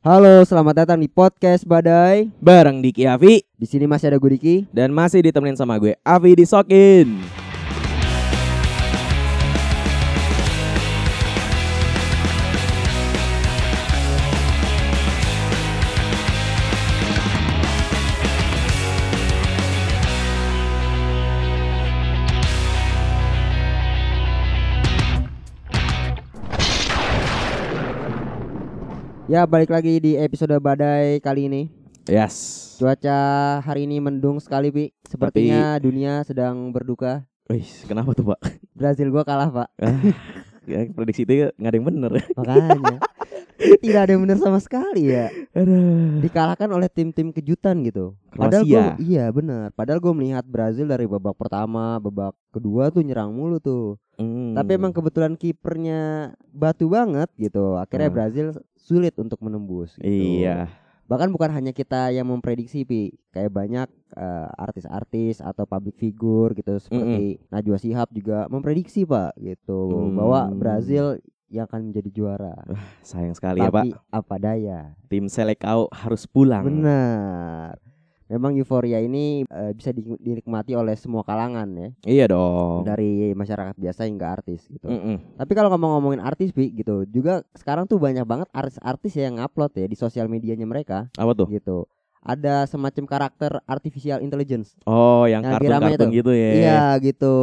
Halo, selamat datang di podcast Badai. Bareng Diki Avi Di sini masih ada gue Diki. dan masih ditemenin sama gue Avi Disokin. Ya, balik lagi di episode Badai kali ini. Yes. Cuaca hari ini mendung sekali, Pi. Sepertinya dunia sedang berduka. Wih, kenapa tuh Pak? Brazil gua kalah, Pak. Ya, prediksi itu nggak ada yang bener. Makanya. Tidak ada yang benar sama sekali ya. Aduh. Dikalahkan oleh tim-tim kejutan gitu. Padahal gua, iya benar. Padahal gue melihat Brazil dari babak pertama, babak kedua tuh nyerang mulu tuh. Hmm. Tapi emang kebetulan kipernya batu banget gitu. Akhirnya Hmm. Brazil sulit untuk menembus gitu. Iya. Bahkan bukan hanya kita yang memprediksi pi, kayak banyak eh, artis-artis atau public figure gitu seperti Najwa Shihab juga memprediksi Pak gitu Hmm. bahwa Brazil yang akan menjadi juara. Sayang sekali ya Pak. Tapi apa daya? Tim Selekau harus pulang. Benar. Memang euforia ini eh, bisa di- dinikmati oleh semua kalangan ya, Iya dong. dari masyarakat biasa hingga artis gitu. Mm-mm. Tapi kalau ngomong-ngomongin artis Pi gitu, juga sekarang tuh banyak banget artis-artis yang ngupload ya di sosial medianya mereka Apa tuh? gitu. Ada semacam karakter artificial intelligence. Oh, yang kartun-kartun itu. gitu ya. Iya gitu.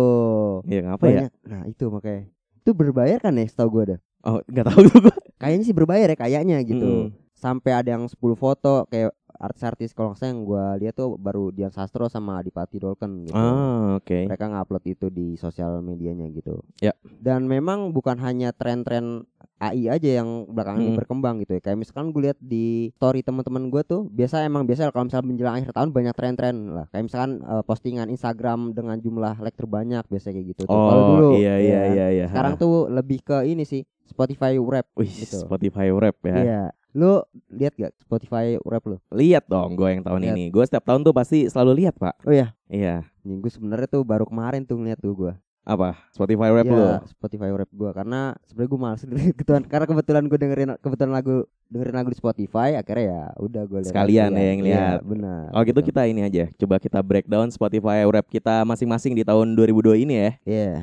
Iya, ngapa ya? Banyak. Nah, itu makanya. Itu berbayar kan ya setahu gue ada. Oh, nggak tahu tuh gua. Kayaknya sih berbayar ya kayaknya gitu. Mm. Sampai ada yang 10 foto kayak artis-artis kalau nggak salah yang gue lihat tuh baru Dian Sastro sama Adipati Dolken gitu. Ah, oke. Mereka ngupload itu di sosial medianya gitu. Ya. Dan memang bukan hanya tren-tren AI aja yang belakangan ini Mm. berkembang gitu ya. Kayak misalkan gue lihat di story teman-teman gue tuh biasa emang biasa kalau misalnya menjelang akhir tahun banyak tren-tren lah. Kayak misalkan eh, postingan Instagram dengan jumlah like terbanyak biasanya kayak gitu tuh. Kalau Oh, dulu iya ya iya kan? iya iya. Sekarang tuh lebih ke ini sih Spotify Rap Wih, gitu. Spotify Rap ya. Iya. Lu lihat gak Spotify Rap lu? Lihat dong gue yang tahun Lihat. ini. Gue setiap tahun tuh pasti selalu lihat, Pak. Oh iya. Iya. Gue sebenarnya tuh baru kemarin tuh ngeliat tuh gue. Apa? Spotify Rap Iya, lu. Spotify rap gua karena sebenarnya gue males kebetulan karena kebetulan gue dengerin kebetulan lagu dengerin lagu di Spotify akhirnya ya udah gue lihat Sekalian ya yang lihat. Iya, benar. Oh gitu kita ini aja. Coba kita breakdown Spotify Rap kita masing-masing di tahun 2002 ini ya. Iya.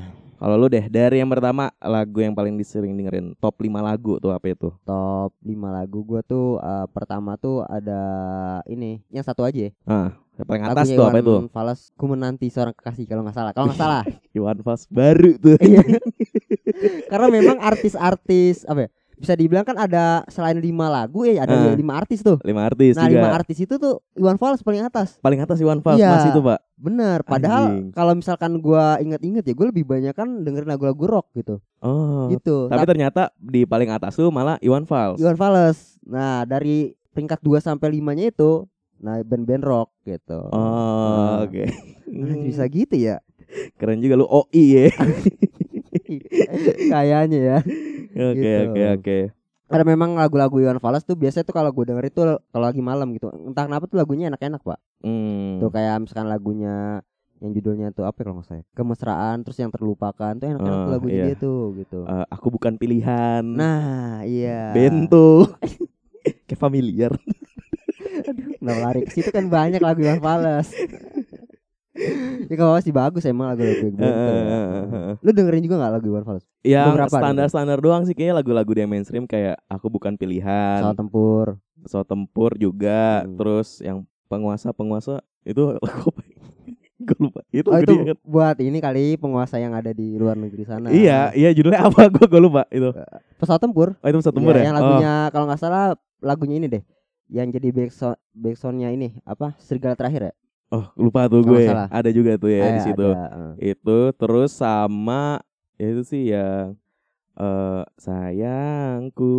Kalau lu deh dari yang pertama lagu yang paling disering dengerin top 5 lagu tuh apa itu? Top 5 lagu gua tuh eh, pertama tuh ada ini yang satu aja ya. Ah, yang paling atas Lagunya tuh apa Iwan itu? Fals ku menanti seorang kekasih kalau nggak salah. Kalau nggak salah. Iwan Fals baru tuh. Iya. karena memang artis-artis apa ya? Bisa dibilang kan ada selain lima lagu ya ada Ah. lima artis tuh. lima artis Nah, juga. lima artis itu tuh Iwan Fals paling atas. Paling atas Iwan Fals Iya. masih tuh, Pak. Bener, padahal kalau misalkan gua inget-inget ya gue lebih banyak kan dengerin lagu-lagu rock gitu. Oh. Gitu. Tapi ternyata di paling atas tuh malah Iwan Fals. Iwan Fals. Nah, dari peringkat 2 sampai 5-nya itu nah band-band rock gitu. Oh, Nah, oke. nah, bisa gitu ya. Keren juga lu OI ya. Kayaknya ya. Oke, Gitu. oke, oke. Karena memang lagu-lagu Iwan Fals tuh biasanya tuh kalau gue denger itu kalau lagi malam gitu. Entah kenapa tuh lagunya enak-enak, Pak. Hmm. Tuh kayak misalkan lagunya yang judulnya tuh apa ya kalau nggak salah? ya? Kemesraan terus yang terlupakan tuh enak-enak tuh Oh, lagunya iya. dia tuh gitu. Eh, aku bukan pilihan. Nah, iya. Bento. Kayak familiar. Nah lari ke situ kan banyak lagu Iwan Fals. ya kalau sih bagus emang lagu-lagu Bento. Eh, Lu dengerin juga gak lagu Iwan Fals? Gitu. standar-standar doang sih kayaknya lagu-lagu dia mainstream kayak aku bukan pilihan. Pesawat tempur. Pesawat tempur juga. Hmm. Terus yang penguasa-penguasa itu lagu apa? Gue lupa. Itu Oh lagu itu kan. buat ini kali penguasa yang ada di luar negeri sana. Iya, iya judulnya apa? Gue gue lupa itu. Pesawat tempur. Oh itu pesawat tempur Iya, ya? Yang lagunya kalau nggak salah lagunya ini deh. Yang jadi backsound backsoundnya ini apa? Serigala terakhir ya? Oh, lupa tuh gue. Ada juga tuh ya di Eh, situ. ada. Itu terus sama ya itu sih yang eh sayangku.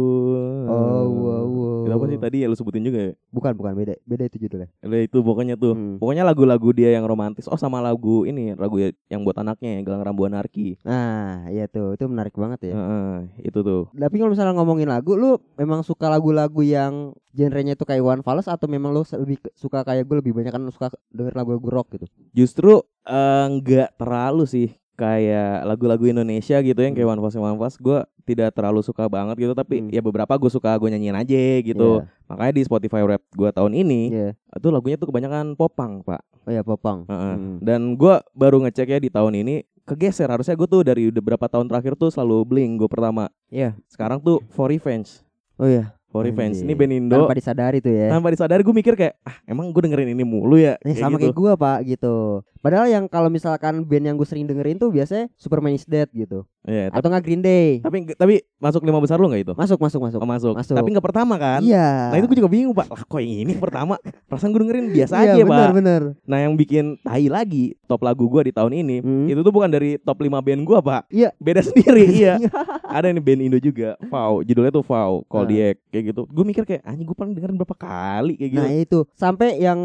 Oh, wow, wow. Itu apa sih tadi ya lu sebutin juga ya? Bukan bukan beda. Beda itu judulnya. Ada itu pokoknya tuh. Hmm. Pokoknya lagu-lagu dia yang romantis. Oh sama lagu ini, lagu ya- yang buat anaknya yang Gelang Rambu Anarki. Nah, iya tuh. Itu menarik banget ya. Heeh, itu tuh. Tapi kalau misalnya ngomongin lagu, lu memang suka lagu-lagu yang genrenya itu kayak Iwan Fals atau memang lu lebih suka kayak gue lebih banyak kan suka denger lagu-lagu rock gitu? Justru nggak terlalu sih kayak lagu-lagu Indonesia gitu yang kayak Hmm. One Fast One Fast gue tidak terlalu suka banget gitu tapi Hmm. ya beberapa gue suka gue nyanyiin aja gitu. Iya. Makanya di Spotify rap gue tahun ini Iya. itu lagunya tuh kebanyakan popang, Pak. Oh ya popang. Heeh. Hmm. Dan gue baru ngecek ya di tahun ini kegeser harusnya gue tuh dari udah berapa tahun terakhir tuh selalu bling gue pertama. Iya. Sekarang tuh For Revenge. Oh iya. For Revenge. Ini band Indo. Tanpa disadari tuh ya. Tanpa disadari gue mikir kayak ah emang gue dengerin ini mulu ya. Eh, sama gitu. kayak gua pak gitu. Padahal yang kalau misalkan band yang gue sering dengerin tuh biasanya Superman is Dead gitu. Iya, tapi Atau nggak Green Day. tapi tapi masuk lima besar lu nggak itu? Masuk masuk masuk. Oh, masuk. Masuk. Tapi nggak pertama kan? Iya. Nah itu gue juga bingung pak. Lah kok yang ini pertama? Perasaan gue dengerin biasa iya, aja bener, pak. bener. Nah yang bikin tai lagi top lagu gue di tahun ini Hmm. itu tuh bukan dari top 5 band gue pak. Iya. Beda sendiri iya. Ada nih band Indo juga. Vow. Judulnya tuh Vow. Call Ah. Diek kayak gitu. Gue mikir kayak anjing gue paling dengerin berapa kali kayak gitu. Nah itu sampai yang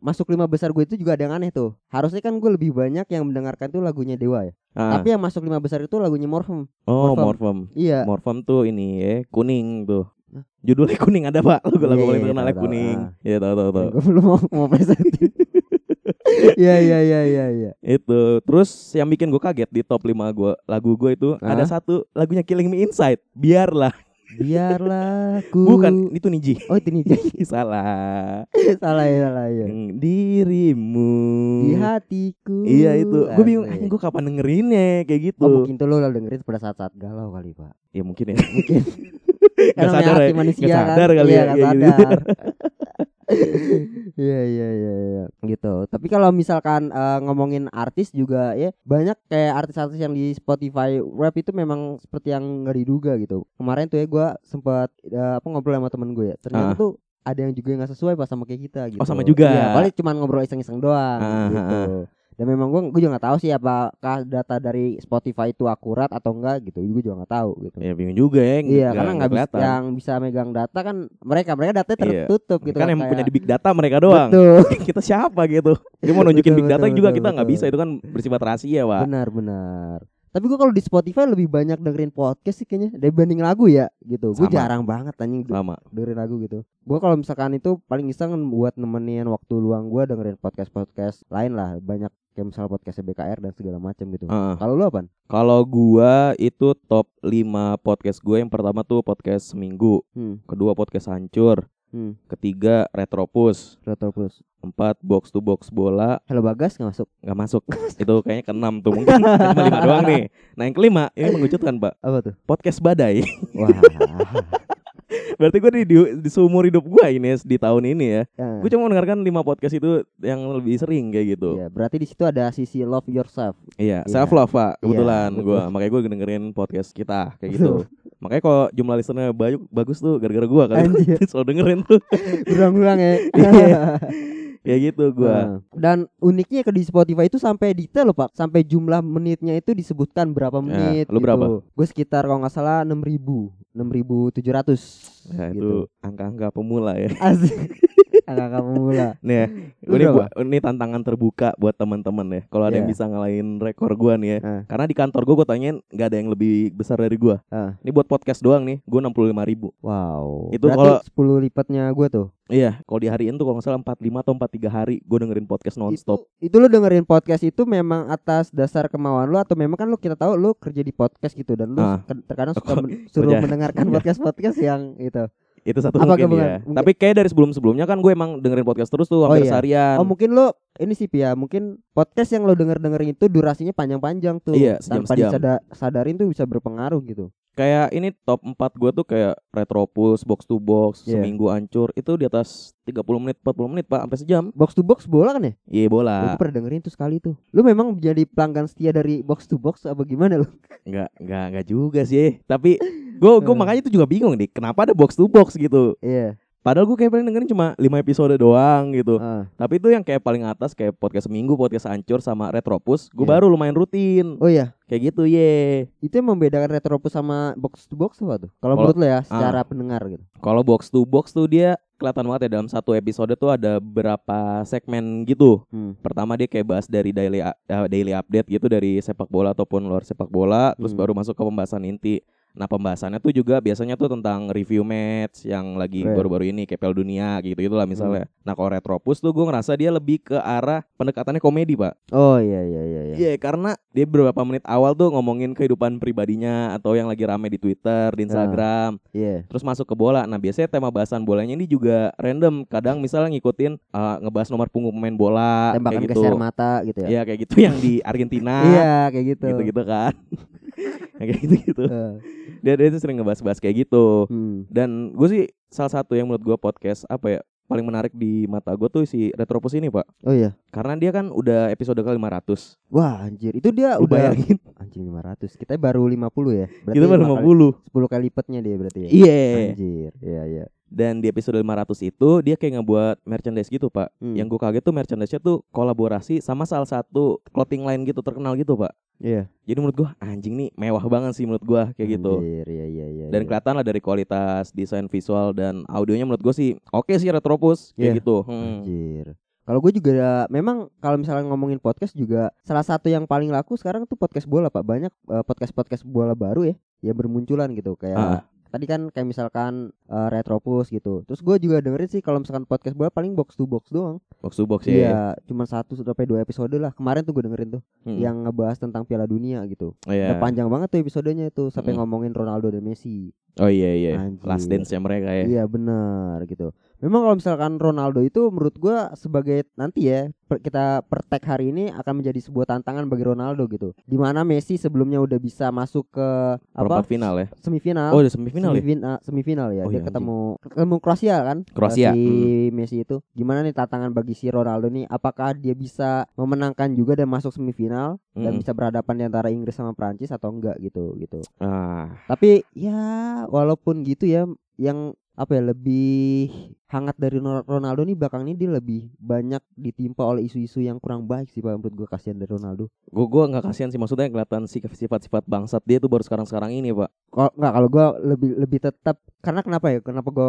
masuk lima besar gue itu juga ada yang aneh tuh. Harusnya kan gue lebih banyak yang mendengarkan tuh lagunya Dewa ya. Ah. Tapi yang masuk lima besar itu lagunya Morphem. oh Morphem. Morphem. Iya. Morphem tuh ini ya kuning tuh. Judulnya kuning ada pak. Lagu lagu Iya, paling iya, terkenal kuning. Ah. Iya tahu tahu tahu. Gue belum mau mau presentin. Iya iya iya iya iya. Itu terus yang bikin gue kaget di top 5 gua lagu gue itu Hah? ada satu lagunya Killing Me Inside. Biarlah. Biarlah ku Bukan itu Niji. Oh itu nih Salah. salah ya salah ya. Yang Dirimu. Di hatiku. Iya itu. Gue bingung anjing gue kapan dengerinnya kayak gitu. Oh mungkin tuh lo dengerin pada saat-saat galau kali pak. Ya mungkin ya. Mungkin. Gak sadar ya. manusia Gak kan. sadar kali Iya, ya. gak kayak gitu. sadar. Iya iya iya iya gitu. Tapi kalau misalkan eh, ngomongin artis juga ya banyak kayak artis-artis yang di Spotify rap itu memang seperti yang nggak diduga gitu. Kemarin tuh ya gue sempat eh, apa ngobrol sama temen gue ya. Ternyata Ah. tuh ada yang juga nggak sesuai pas sama kayak kita gitu. Oh, sama juga. Iya, paling cuma ngobrol iseng-iseng doang Ah, gitu. ah, Dan memang gue gue juga nggak tahu sih apakah data dari Spotify itu akurat atau enggak gitu. Gue juga nggak tahu gitu. Ya bingung juga ya. Iya, karena nggak bisa yang bisa megang data kan mereka mereka datanya Iya. tertutup gitu kan yang kayak- punya di big data mereka doang. Betul. kita siapa gitu? Dia mau nunjukin Betul, big data betul, juga betul, kita nggak bisa itu kan bersifat rahasia, Pak. benar benar. Tapi gue kalau di Spotify lebih banyak dengerin podcast sih kayaknya dibanding lagu ya gitu. Gue jarang banget anjing Sama. dengerin lagu gitu. Gue kalau misalkan itu paling iseng buat nemenin waktu luang gue dengerin podcast podcast lain lah banyak kayak misalnya podcast BKR dan segala macam gitu. Heeh. Kalau lu apa? Kalau gua itu top 5 podcast gue yang pertama tuh podcast seminggu, Hmm, kedua podcast hancur, hmm, ketiga retropus, Retro Plus. empat box to box bola Hello Bagas nggak masuk? nggak masuk. itu kayaknya keenam tuh mungkin cuma lima doang nih. Nah yang kelima ini mengejutkan pak Apa tuh? podcast badai. Wah. Berarti gue di, di, di seumur hidup gue ini di tahun ini ya, ya. gue cuma mendengarkan lima podcast itu yang lebih sering kayak gitu. Iya, berarti di situ ada sisi love yourself. Iya, Iya. self love pak. Kebetulan Iya, gua, betul. makanya gue dengerin podcast kita kayak gitu. makanya kalau jumlah listener banyak bagus tuh gara-gara gua kan. Anjir. Selalu dengerin tuh. Berulang-ulang ya. Kayak gitu gua. Nah, Dan uniknya ke di Spotify itu sampai detail loh Pak, sampai jumlah menitnya itu disebutkan berapa menit. lu berapa? Gue sekitar kalau nggak salah 6000, 6700. Ya, itu gitu. angka-angka pemula ya. Asik. Angka pemula. Nih, ya, ini gua, ini tantangan terbuka buat teman-teman ya. Kalau ada yang Iya. bisa ngalahin rekor gua nih ya. Ah. Karena di kantor gua gua tanyain nggak ada yang lebih besar dari gua. Ah. Ini buat podcast doang nih, gua 65 ribu. Wow. Itu Berarti 10 lipatnya gue tuh. Iya, kalau dihariin tuh kalau nggak salah 45 atau 43 hari gua dengerin podcast nonstop. Itu, itu lu dengerin podcast itu memang atas dasar kemauan lu atau memang kan lu kita tahu lu kerja di podcast gitu dan lu Ah. ke- terkadang suka men- suruh mendengarkan Iya. podcast-podcast yang itu. Itu satu Apa mungkin ya. Mungkin- Tapi kayak dari sebelum-sebelumnya kan gue emang dengerin podcast terus tuh Oh hampir iya. seharian. Oh mungkin lu ini sih ya mungkin podcast yang lo denger dengerin itu durasinya panjang-panjang tuh Iya, tanpa sejam-sejam. disada- sadarin tuh bisa berpengaruh gitu. Kayak ini top 4 gue tuh kayak Retropus, Box to Box, Iya. Seminggu Ancur Itu di atas 30 menit, 40 menit pak, sampai sejam Box to box bola kan ya? Iya Gue bola pernah dengerin tuh sekali tuh. Lu memang jadi pelanggan setia dari box to box apa gimana lu? Enggak, enggak, enggak juga sih Tapi gue gue Eh. makanya itu juga bingung nih Kenapa ada Box to Box gitu Iya. Padahal gue kayak paling dengerin cuma 5 episode doang gitu ah. Tapi itu yang kayak paling atas Kayak podcast Seminggu, podcast Ancur sama Retropus Gue Iya. baru lumayan rutin Oh iya, Kayak gitu ye itu yang membedakan Retropus sama box to box apa tuh? Kalau menurut lo ya ah. secara pendengar gitu. Kalau box to box tuh dia kelihatan banget ya dalam satu episode tuh ada beberapa segmen gitu. Hmm. Pertama dia kayak bahas dari daily uh, daily update gitu dari sepak bola ataupun luar sepak bola, terus Hmm. baru masuk ke pembahasan inti. Nah pembahasannya tuh juga biasanya tuh tentang review match yang lagi baru-baru ini kayak Piala Dunia gitu itulah misalnya. Hmm. Nah kalau Retropus tuh gue ngerasa dia lebih ke arah pendekatannya komedi pak. Oh iya iya iya iya. Iya karena dia beberapa menit awal tuh ngomongin kehidupan pribadinya atau yang lagi rame di Twitter, di Instagram, Iya. terus masuk ke bola. Nah biasanya tema bahasan bolanya ini juga random. Kadang misalnya ngikutin uh, ngebahas nomor punggung pemain bola, Tembakan kayak gitu. share mata gitu ya. Iya kayak gitu yang di Argentina. Iya kayak gitu. gitu-gitu kan. Kayak gitu-gitu. Eh, Dia dia tuh sering ngebahas-bahas kayak gitu. hmm. Dan gue sih salah satu yang menurut gue podcast apa ya paling menarik di mata gue tuh si Retropus ini pak. Oh iya. Karena dia kan udah episode ke 500 Wah anjir itu dia Lu udah bayangin anjing 500. Kita baru 50 ya. Berarti Kita baru lima kali- 50 10 kali lipatnya dia berarti ya. Iya Anjir. Iya iya. Dan di episode 500 itu Dia kayak ngebuat merchandise gitu pak Hmm. Yang gue kaget tuh merchandise-nya tuh Kolaborasi sama salah satu clothing line gitu terkenal gitu pak Iya. Jadi menurut gue anjing nih mewah banget sih menurut gue Kayak gitu Anjir, iya iya iya. Dan iya. kelihatan lah dari kualitas desain visual dan audionya menurut gue sih oke sih Retropus kayak Iya. gitu. Hmm. Anjir. Kalau gue juga memang kalau misalnya ngomongin podcast juga salah satu yang paling laku sekarang tuh podcast bola pak banyak eh, podcast-podcast bola baru ya yang bermunculan gitu kayak Ah. Tadi kan kayak misalkan eh, Retropus gitu. Terus gue juga dengerin sih kalau misalkan podcast bola paling box to box doang. Box to box ya. Iya, cuma satu sampai dua episode lah. Kemarin tuh gue dengerin tuh Hmm. yang ngebahas tentang Piala Dunia gitu. oh, iya. Udah panjang banget tuh episodenya itu sampai Mm-mm. ngomongin Ronaldo dan Messi. Oh iya iya. Anjir. Last dance nya mereka ya. Iya benar gitu. Memang kalau misalkan Ronaldo itu menurut gua sebagai nanti ya per- kita per tag hari ini akan menjadi sebuah tantangan bagi Ronaldo gitu. Di mana Messi sebelumnya udah bisa masuk ke Perempat apa final ya. semifinal. Oh udah semifinal ya. semifinal, semifinal ya. Oh, Dia iya, ketemu ketemu Kroasia kan? Kroasia, Si Messi itu. Gimana nih tantangan bagi si Ronaldo nih? Apakah dia bisa memenangkan juga dan masuk semifinal dan Mm-mm. bisa berhadapan di antara Inggris sama Prancis atau enggak gitu gitu. Ah, Tapi ya walaupun gitu ya yang apa ya lebih hangat dari Ro- Ronaldo nih belakang ini dia lebih banyak ditimpa oleh isu-isu yang kurang baik sih Pak menurut gue kasihan dari Ronaldo. gua gua nggak kasihan sih maksudnya kelihatan sih sifat-sifat bangsat dia tuh baru sekarang-sekarang ini, Pak. Kalau nggak kalau gue lebih lebih tetap karena kenapa ya? Kenapa gue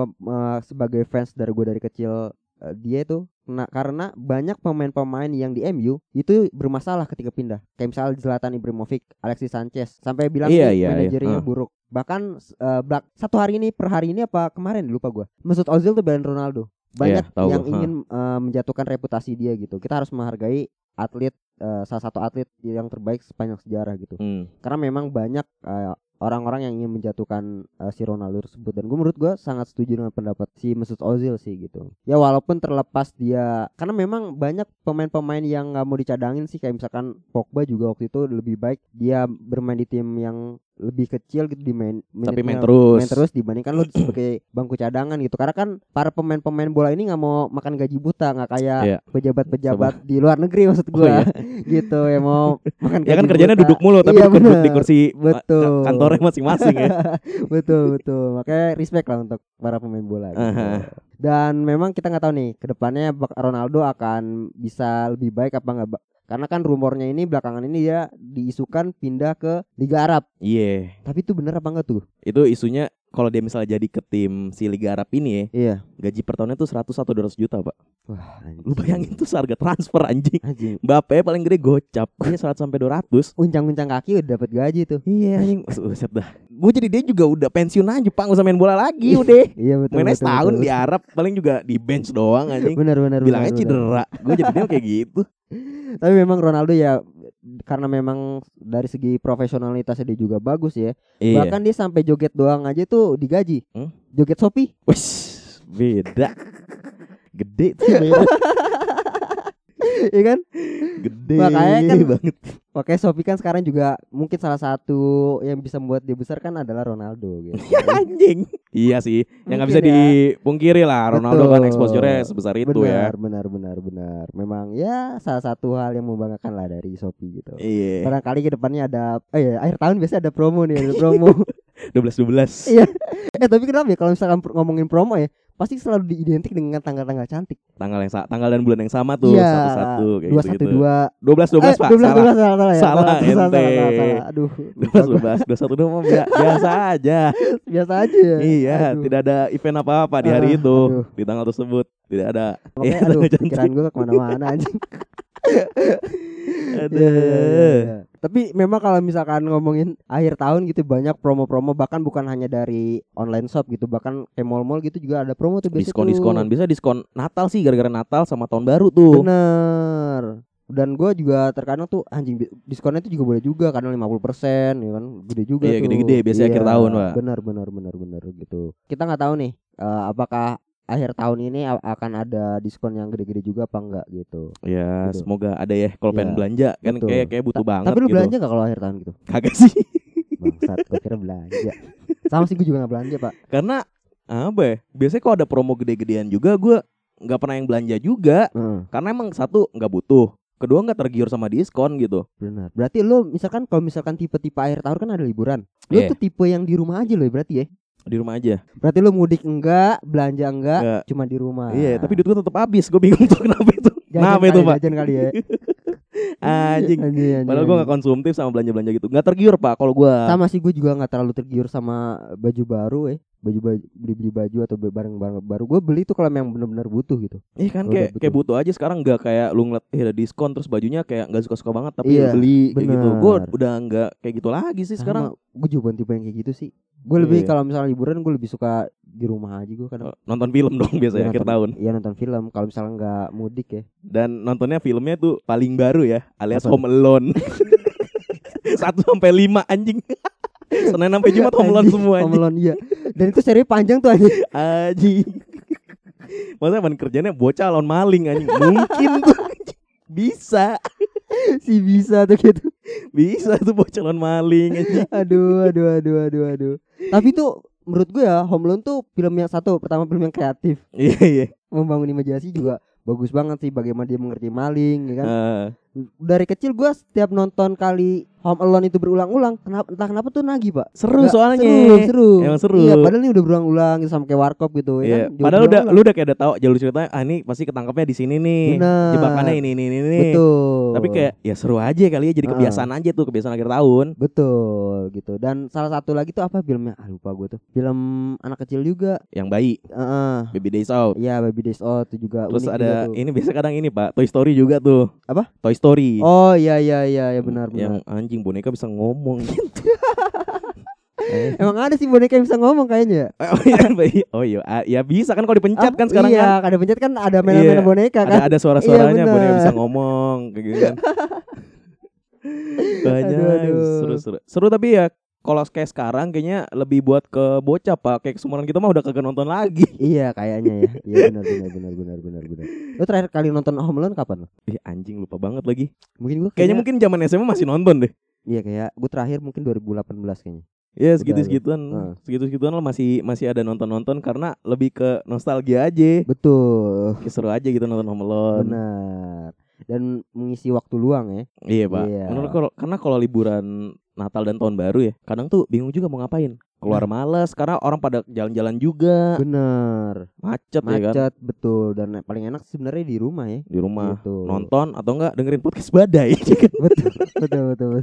sebagai fans dari gue dari kecil dia itu Nah, karena banyak pemain-pemain yang di MU itu bermasalah ketika pindah. Kayak misalnya Zlatan Ibrahimovic, Alexis Sanchez sampai bilang Iya, nih iya, manajernya iya. buruk. Bahkan eh, belak- satu hari ini per hari ini apa kemarin lupa gua. Mesut Ozil tuh belain Ronaldo. Banyak Iya, tahu yang ingin eh, menjatuhkan reputasi dia gitu. Kita harus menghargai atlet eh, salah satu atlet yang terbaik sepanjang sejarah gitu. Hmm. Karena memang banyak eh, orang-orang yang ingin menjatuhkan eh, si Ronaldo tersebut dan gue menurut gue sangat setuju dengan pendapat si Mesut Ozil sih gitu. Ya walaupun terlepas dia karena memang banyak pemain-pemain yang nggak mau dicadangin sih kayak misalkan Pogba juga waktu itu lebih baik dia bermain di tim yang lebih kecil gitu di main Tapi main terus. main terus dibandingkan lo sebagai bangku cadangan gitu karena kan para pemain-pemain bola ini nggak mau makan gaji buta nggak kayak Iya. pejabat-pejabat di luar negeri maksud Oh, gua iya. gitu ya mau makan Ya kan gaji kerjanya buta. duduk mulu tapi Iya, bener. di kursi Betul. ka- kantornya masing-masing ya. betul betul makanya respect lah untuk para pemain bola gitu. Aha. dan memang kita nggak tahu nih ke depannya Ronaldo akan bisa lebih baik apa nggak karena kan rumornya ini belakangan ini dia diisukan pindah ke Liga Arab Iya. tapi itu bener apa enggak tuh Itu isunya kalau dia misalnya jadi ke tim si Liga Arab ini ya, iya gaji per tahunnya tuh 100 atau 200 juta, Pak. wah anjing. Lu bayangin tuh harga transfer anjing. anjing Mbappe paling gede gocap. Dia 100 sampai 200. uncang-uncang kaki udah dapat gaji tuh Iya anjing. Buset dah. Gue jadi dia juga udah pensiun aja, Pak. Usah main bola lagi udah. iya betul Mainnya betul, setahun betul. di Arab paling juga di bench doang anjing. benar benar Bilangnya benar. cedera. Gue jadi dia kayak gitu. tapi memang Ronaldo ya karena memang dari segi profesionalitasnya dia juga bagus ya Iya. Bahkan dia sampai joget doang aja tuh digaji. Hmm? Joget Shopee. Wih, beda. Gede tuh beda. Iya kan? Gede Makanya kan banget. Makanya Shopee kan sekarang juga mungkin salah satu yang bisa membuat dia besar kan adalah Ronaldo gitu. anjing. Iya sih. Yang nggak bisa ya. dipungkiri lah. Ronaldo kan Betul. exposure-nya sebesar itu ya. benar, benar, benar, benar. Memang ya salah satu hal yang membanggakan lah dari Shopee gitu. Iya. Barangkali ke depannya ada oh ya akhir tahun biasanya ada promo nih, ada promo. 12 12. Iya. eh tapi kenapa ya kalau misalkan ngomongin promo ya pasti selalu diidentik dengan tanggal-tanggal cantik. Tanggal yang tanggal dan bulan yang sama tuh Iya. satu-satu kayak Dua gitu. satu dua. 12 12 Pak. 12 Salah. 12 salah salah ya. Salah, salah, salah, ente. salah, salah. Aduh. 12 12 21 mah bia- biasa aja. biasa aja ya. Iya, Aduh. tidak ada event apa-apa di hari Ah, itu. aduh. Di tanggal tersebut tidak ada. Makanya Iya, aduh pikiran gue ke mana-mana anjing Aduh. Iya, iya, iya, iya. Tapi memang kalau misalkan ngomongin akhir tahun gitu banyak promo-promo bahkan bukan hanya dari online shop gitu bahkan kayak mall-mall gitu juga ada promo tuh biasanya Diskon tuh. diskonan bisa diskon Natal sih gara-gara Natal sama tahun baru tuh. Bener. Dan gue juga terkadang tuh anjing diskonnya itu juga boleh juga kadang 50% ya kan gede juga Iya, tuh. gede-gede, biasanya akhir tahun, Pak. Benar benar benar benar gitu. Kita nggak tahu nih eh, apakah akhir tahun ini akan ada diskon yang gede-gede juga apa enggak gitu. Ya, Gitu. semoga ada ya kalau pengen Iya, belanja kan betul. kayak kayak butuh Ta- banget Tapi lu gitu. belanja nggak kalau akhir tahun gitu? Kagak sih. Bangsat, gue kira belanja. Sama sih gue juga nggak belanja pak. Karena apa ya? Biasanya kalau ada promo gede-gedean juga gua nggak pernah yang belanja juga Heeh, karena emang satu nggak butuh. Kedua nggak tergiur sama diskon gitu. benar. Berarti lu misalkan kalau misalkan tipe-tipe akhir tahun kan ada liburan. Lu Iya. tuh tipe yang di rumah aja loh berarti ya. Di rumah aja. Berarti lu mudik enggak, belanja enggak, Nggak. cuma di rumah. Iya, tapi duit gua tetap habis. Gue bingung tuh kenapa itu. Jajan Kenapa kali, itu, Pak? Jajan kali ya. Anjing. Anjing, anjing, Padahal gue gak konsumtif sama belanja-belanja gitu Gak tergiur pak kalau gue sama sih gue juga nggak terlalu tergiur sama baju baru eh baju baju beli beli baju atau barang barang baru gue beli tuh kalau memang benar-benar butuh gitu Iya kan kayak betul. kayak butuh aja sekarang nggak kayak lu ngeliat eh ada diskon terus bajunya kayak nggak suka-suka banget tapi Iya, beli kayak gitu. Gue udah nggak kayak gitu lagi sih sekarang. gue juga bukan tipe yang kayak gitu sih gue lebih Iya. kalau misalnya liburan gue lebih suka di rumah aja gue kadang Oh, Nonton film dong biasanya Iya, akhir tahun. iya nonton film kalau misalnya nggak mudik ya Dan nontonnya filmnya tuh paling baru ya alias Apa? Home Alone. Satu sampai lima anjing. Senin sampai Jumat Home Alone Anjing, semua Home anjing. Alone, iya dan itu seri panjang tuh anjing Anjing. Maksudnya emang kerjanya bocah lawan maling anjing. Mungkin tuh. Bisa. si bisa tuh gitu Bisa tuh bocah lawan maling anjing. aduh aduh aduh aduh aduh tapi tuh menurut gue ya Home Alone tuh film yang satu pertama film yang kreatif Iya iya. membangun imajinasi juga bagus banget sih bagaimana dia mengerti maling ya kan Eh, dari kecil gua setiap nonton kali Home Alone itu berulang-ulang kenapa entah kenapa tuh nagih pak seru Nggak, soalnya. seru seru Emang seru. iya padahal ini udah berulang-ulang gitu sama kayak warkop gitu ya Iya, kan padahal udah lu udah kayak udah tahu jalur ceritanya. Ah ini pasti ketangkapnya di sini nih. Benar. Jebakannya ini ini ini. ini. betul Tapi kayak ya seru aja kali ya jadi kebiasaan aja tuh kebiasaan akhir tahun. betul gitu dan salah satu lagi tuh apa filmnya ah lupa gue tuh film anak kecil juga Yang bayi, Heeh. Baby Days Out. Iya Baby Days Out itu juga Terus ada ini biasa kadang ini Pak, Toy Story juga tuh. Apa? Toy Story. oh iya iya iya ya benar Yang benar anjing boneka bisa ngomong. emang ada sih boneka yang bisa ngomong kayaknya oh iya, bayi. oh iya, ah, ya bisa kan kalau dipencet Ah, kan sekarang iya, kan. ada pencet kan ada mainan-mainan Iya, boneka kan Ada ada suara-suaranya Iya, boneka bisa ngomong kayak gitu kan. Banyak Aduh, aduh. seru seru. Seru tapi ya kalau kayak sekarang kayaknya lebih buat ke bocah pak kayak kesemuran kita mah udah kagak nonton lagi Iya kayaknya ya. Iya benar benar benar benar benar benar. Lo terakhir kali nonton Home Alone kapan lo? Ih anjing lupa banget lagi Mungkin gua Kayaknya mungkin zaman SMA masih nonton deh Iya kayak gue terakhir mungkin 2018 kayaknya. Ya Udah, segitu-segituan Heeh. Segitu-segituan lah masih masih ada nonton-nonton Karena lebih ke nostalgia aja Betul. Seru aja gitu nonton Home Alone Benar. Dan mengisi waktu luang ya. Iya pak Iya. Menurut kalau- Karena kalau liburan Natal dan Tahun Baru ya Kadang tuh bingung juga mau ngapain Keluar males Karena orang pada jalan-jalan juga Benar. Macet, ya kan Macet betul dan paling enak sebenarnya di rumah ya. Di rumah Gitu. Nonton atau enggak dengerin podcast badai betul betul betul. betul.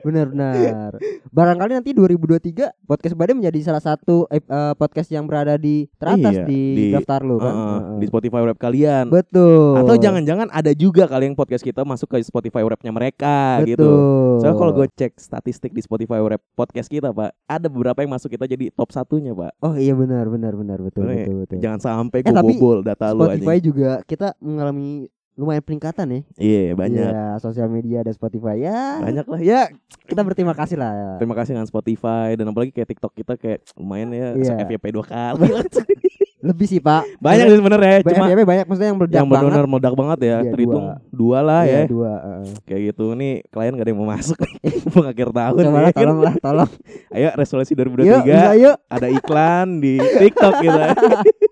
Benar benar. Barangkali nanti 2023 podcast Badai menjadi salah satu eh, eh, podcast yang berada di teratas Iya, di, di- daftar lo kan. Heeh, Heeh. Di Spotify Wrap kalian Betul. Atau jangan-jangan ada juga kali yang podcast kita masuk ke Spotify Wrap-nya mereka Betul. gitu Soalnya kalau gue cek statistik di Spotify Wrap podcast kita pak Ada beberapa yang masuk kita jadi top satunya pak Oh iya benar benar benar betul Eh, betul betul. Jangan sampai Eh, gue tapi bobol data lu Spotify juga kita mengalami lumayan peningkatan ya. Iya banyak Iya, sosial media dan Spotify ya. Banyak lah ya Kita berterima kasih lah. Terima kasih dengan Spotify Dan apalagi kayak TikTok kita kayak lumayan ya Iya. FYP dua kali. Lebih sih Pak. Banyak sih sebenarnya Banyak Cuma FYP banyak maksudnya yang meledak yang banget. benar meledak banget ya Iya, Terhitung dua. dua, lah Iya, ya dua. heeh. Kayak gitu nih klien gak ada yang mau masuk Mau akhir tahun Coba ya tolong lah, tolong. Ayo resolusi Yuk, 2023 bisa yuk. ada iklan di TikTok gitu.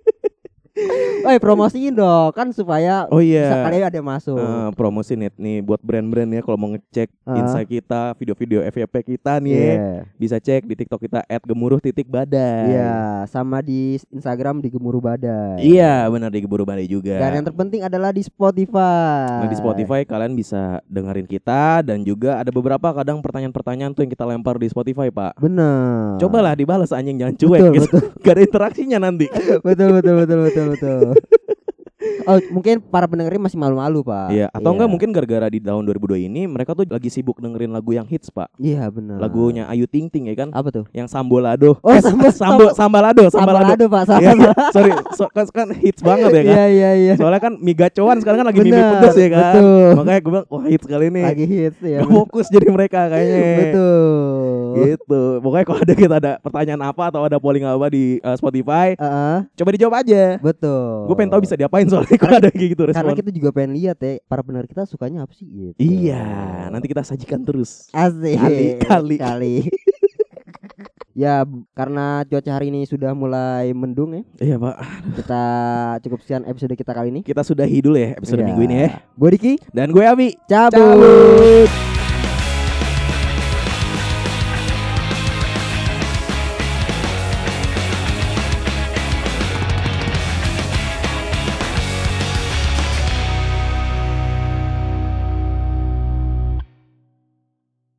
Eh, promosiin dong kan supaya Oh bisa iya. kalian ada yang masuk. Eh, promosi nih nih buat brand-brand ya kalau mau ngecek Ah. insight kita, video-video FYP kita nih ya. Iya. Bisa cek di TikTok kita @gemuruh titik badai. Iya, sama di Instagram di Gemuruh Badai. Iya, benar di Gemuruh Badai juga. Dan yang terpenting adalah di Spotify. Nah, di Spotify kalian bisa dengerin kita dan juga ada beberapa kadang pertanyaan-pertanyaan tuh yang kita lempar di Spotify, Pak. Bener. Cobalah dibalas anjing jangan cuek Betul, gitu. betul. Gak ada interaksinya nanti. betul betul betul betul betul. Oh, mungkin para pendengarnya masih malu-malu, Pak. Iya, atau enggak mungkin gara-gara di tahun 2002 ini mereka tuh lagi sibuk dengerin lagu yang hits, Pak. Iya, benar. Lagunya Ayu Ting Ting ya kan? apa tuh? Yang Sambolado. Oh, Eh, Sambal- Sambo Sambalado, Sambalado. Sambalado, Pak. Iya, Sama. iya. sorry, so, kan, kan hits banget ya kan? Iya, iya, iya. Soalnya kan mie gacoan sekarang kan lagi mie Bener, pedes ya kan? betul. Makanya gue bilang, wah hits kali ini. Lagi hits ya. Fokus jadi mereka kayaknya. Betul. Gitu. Pokoknya kalau ada kita ada pertanyaan apa atau ada polling apa di uh, Spotify, Heeh, coba dijawab aja. betul. Gue pengen tahu bisa diapain soalnya kalau ada kayak gitu Karena respon. kita juga pengen lihat ya para pendengar kita sukanya apa sih gitu. Iya, nanti kita sajikan terus. Asik. Kali, kali. kali. ya, karena cuaca hari ini sudah mulai mendung ya. Iya, Pak. Kita cukup sekian episode kita kali ini. Kita sudahi dulu ya episode Iya. minggu ini ya. Gue Diki, Dan gue Abi. cabut. Cabut.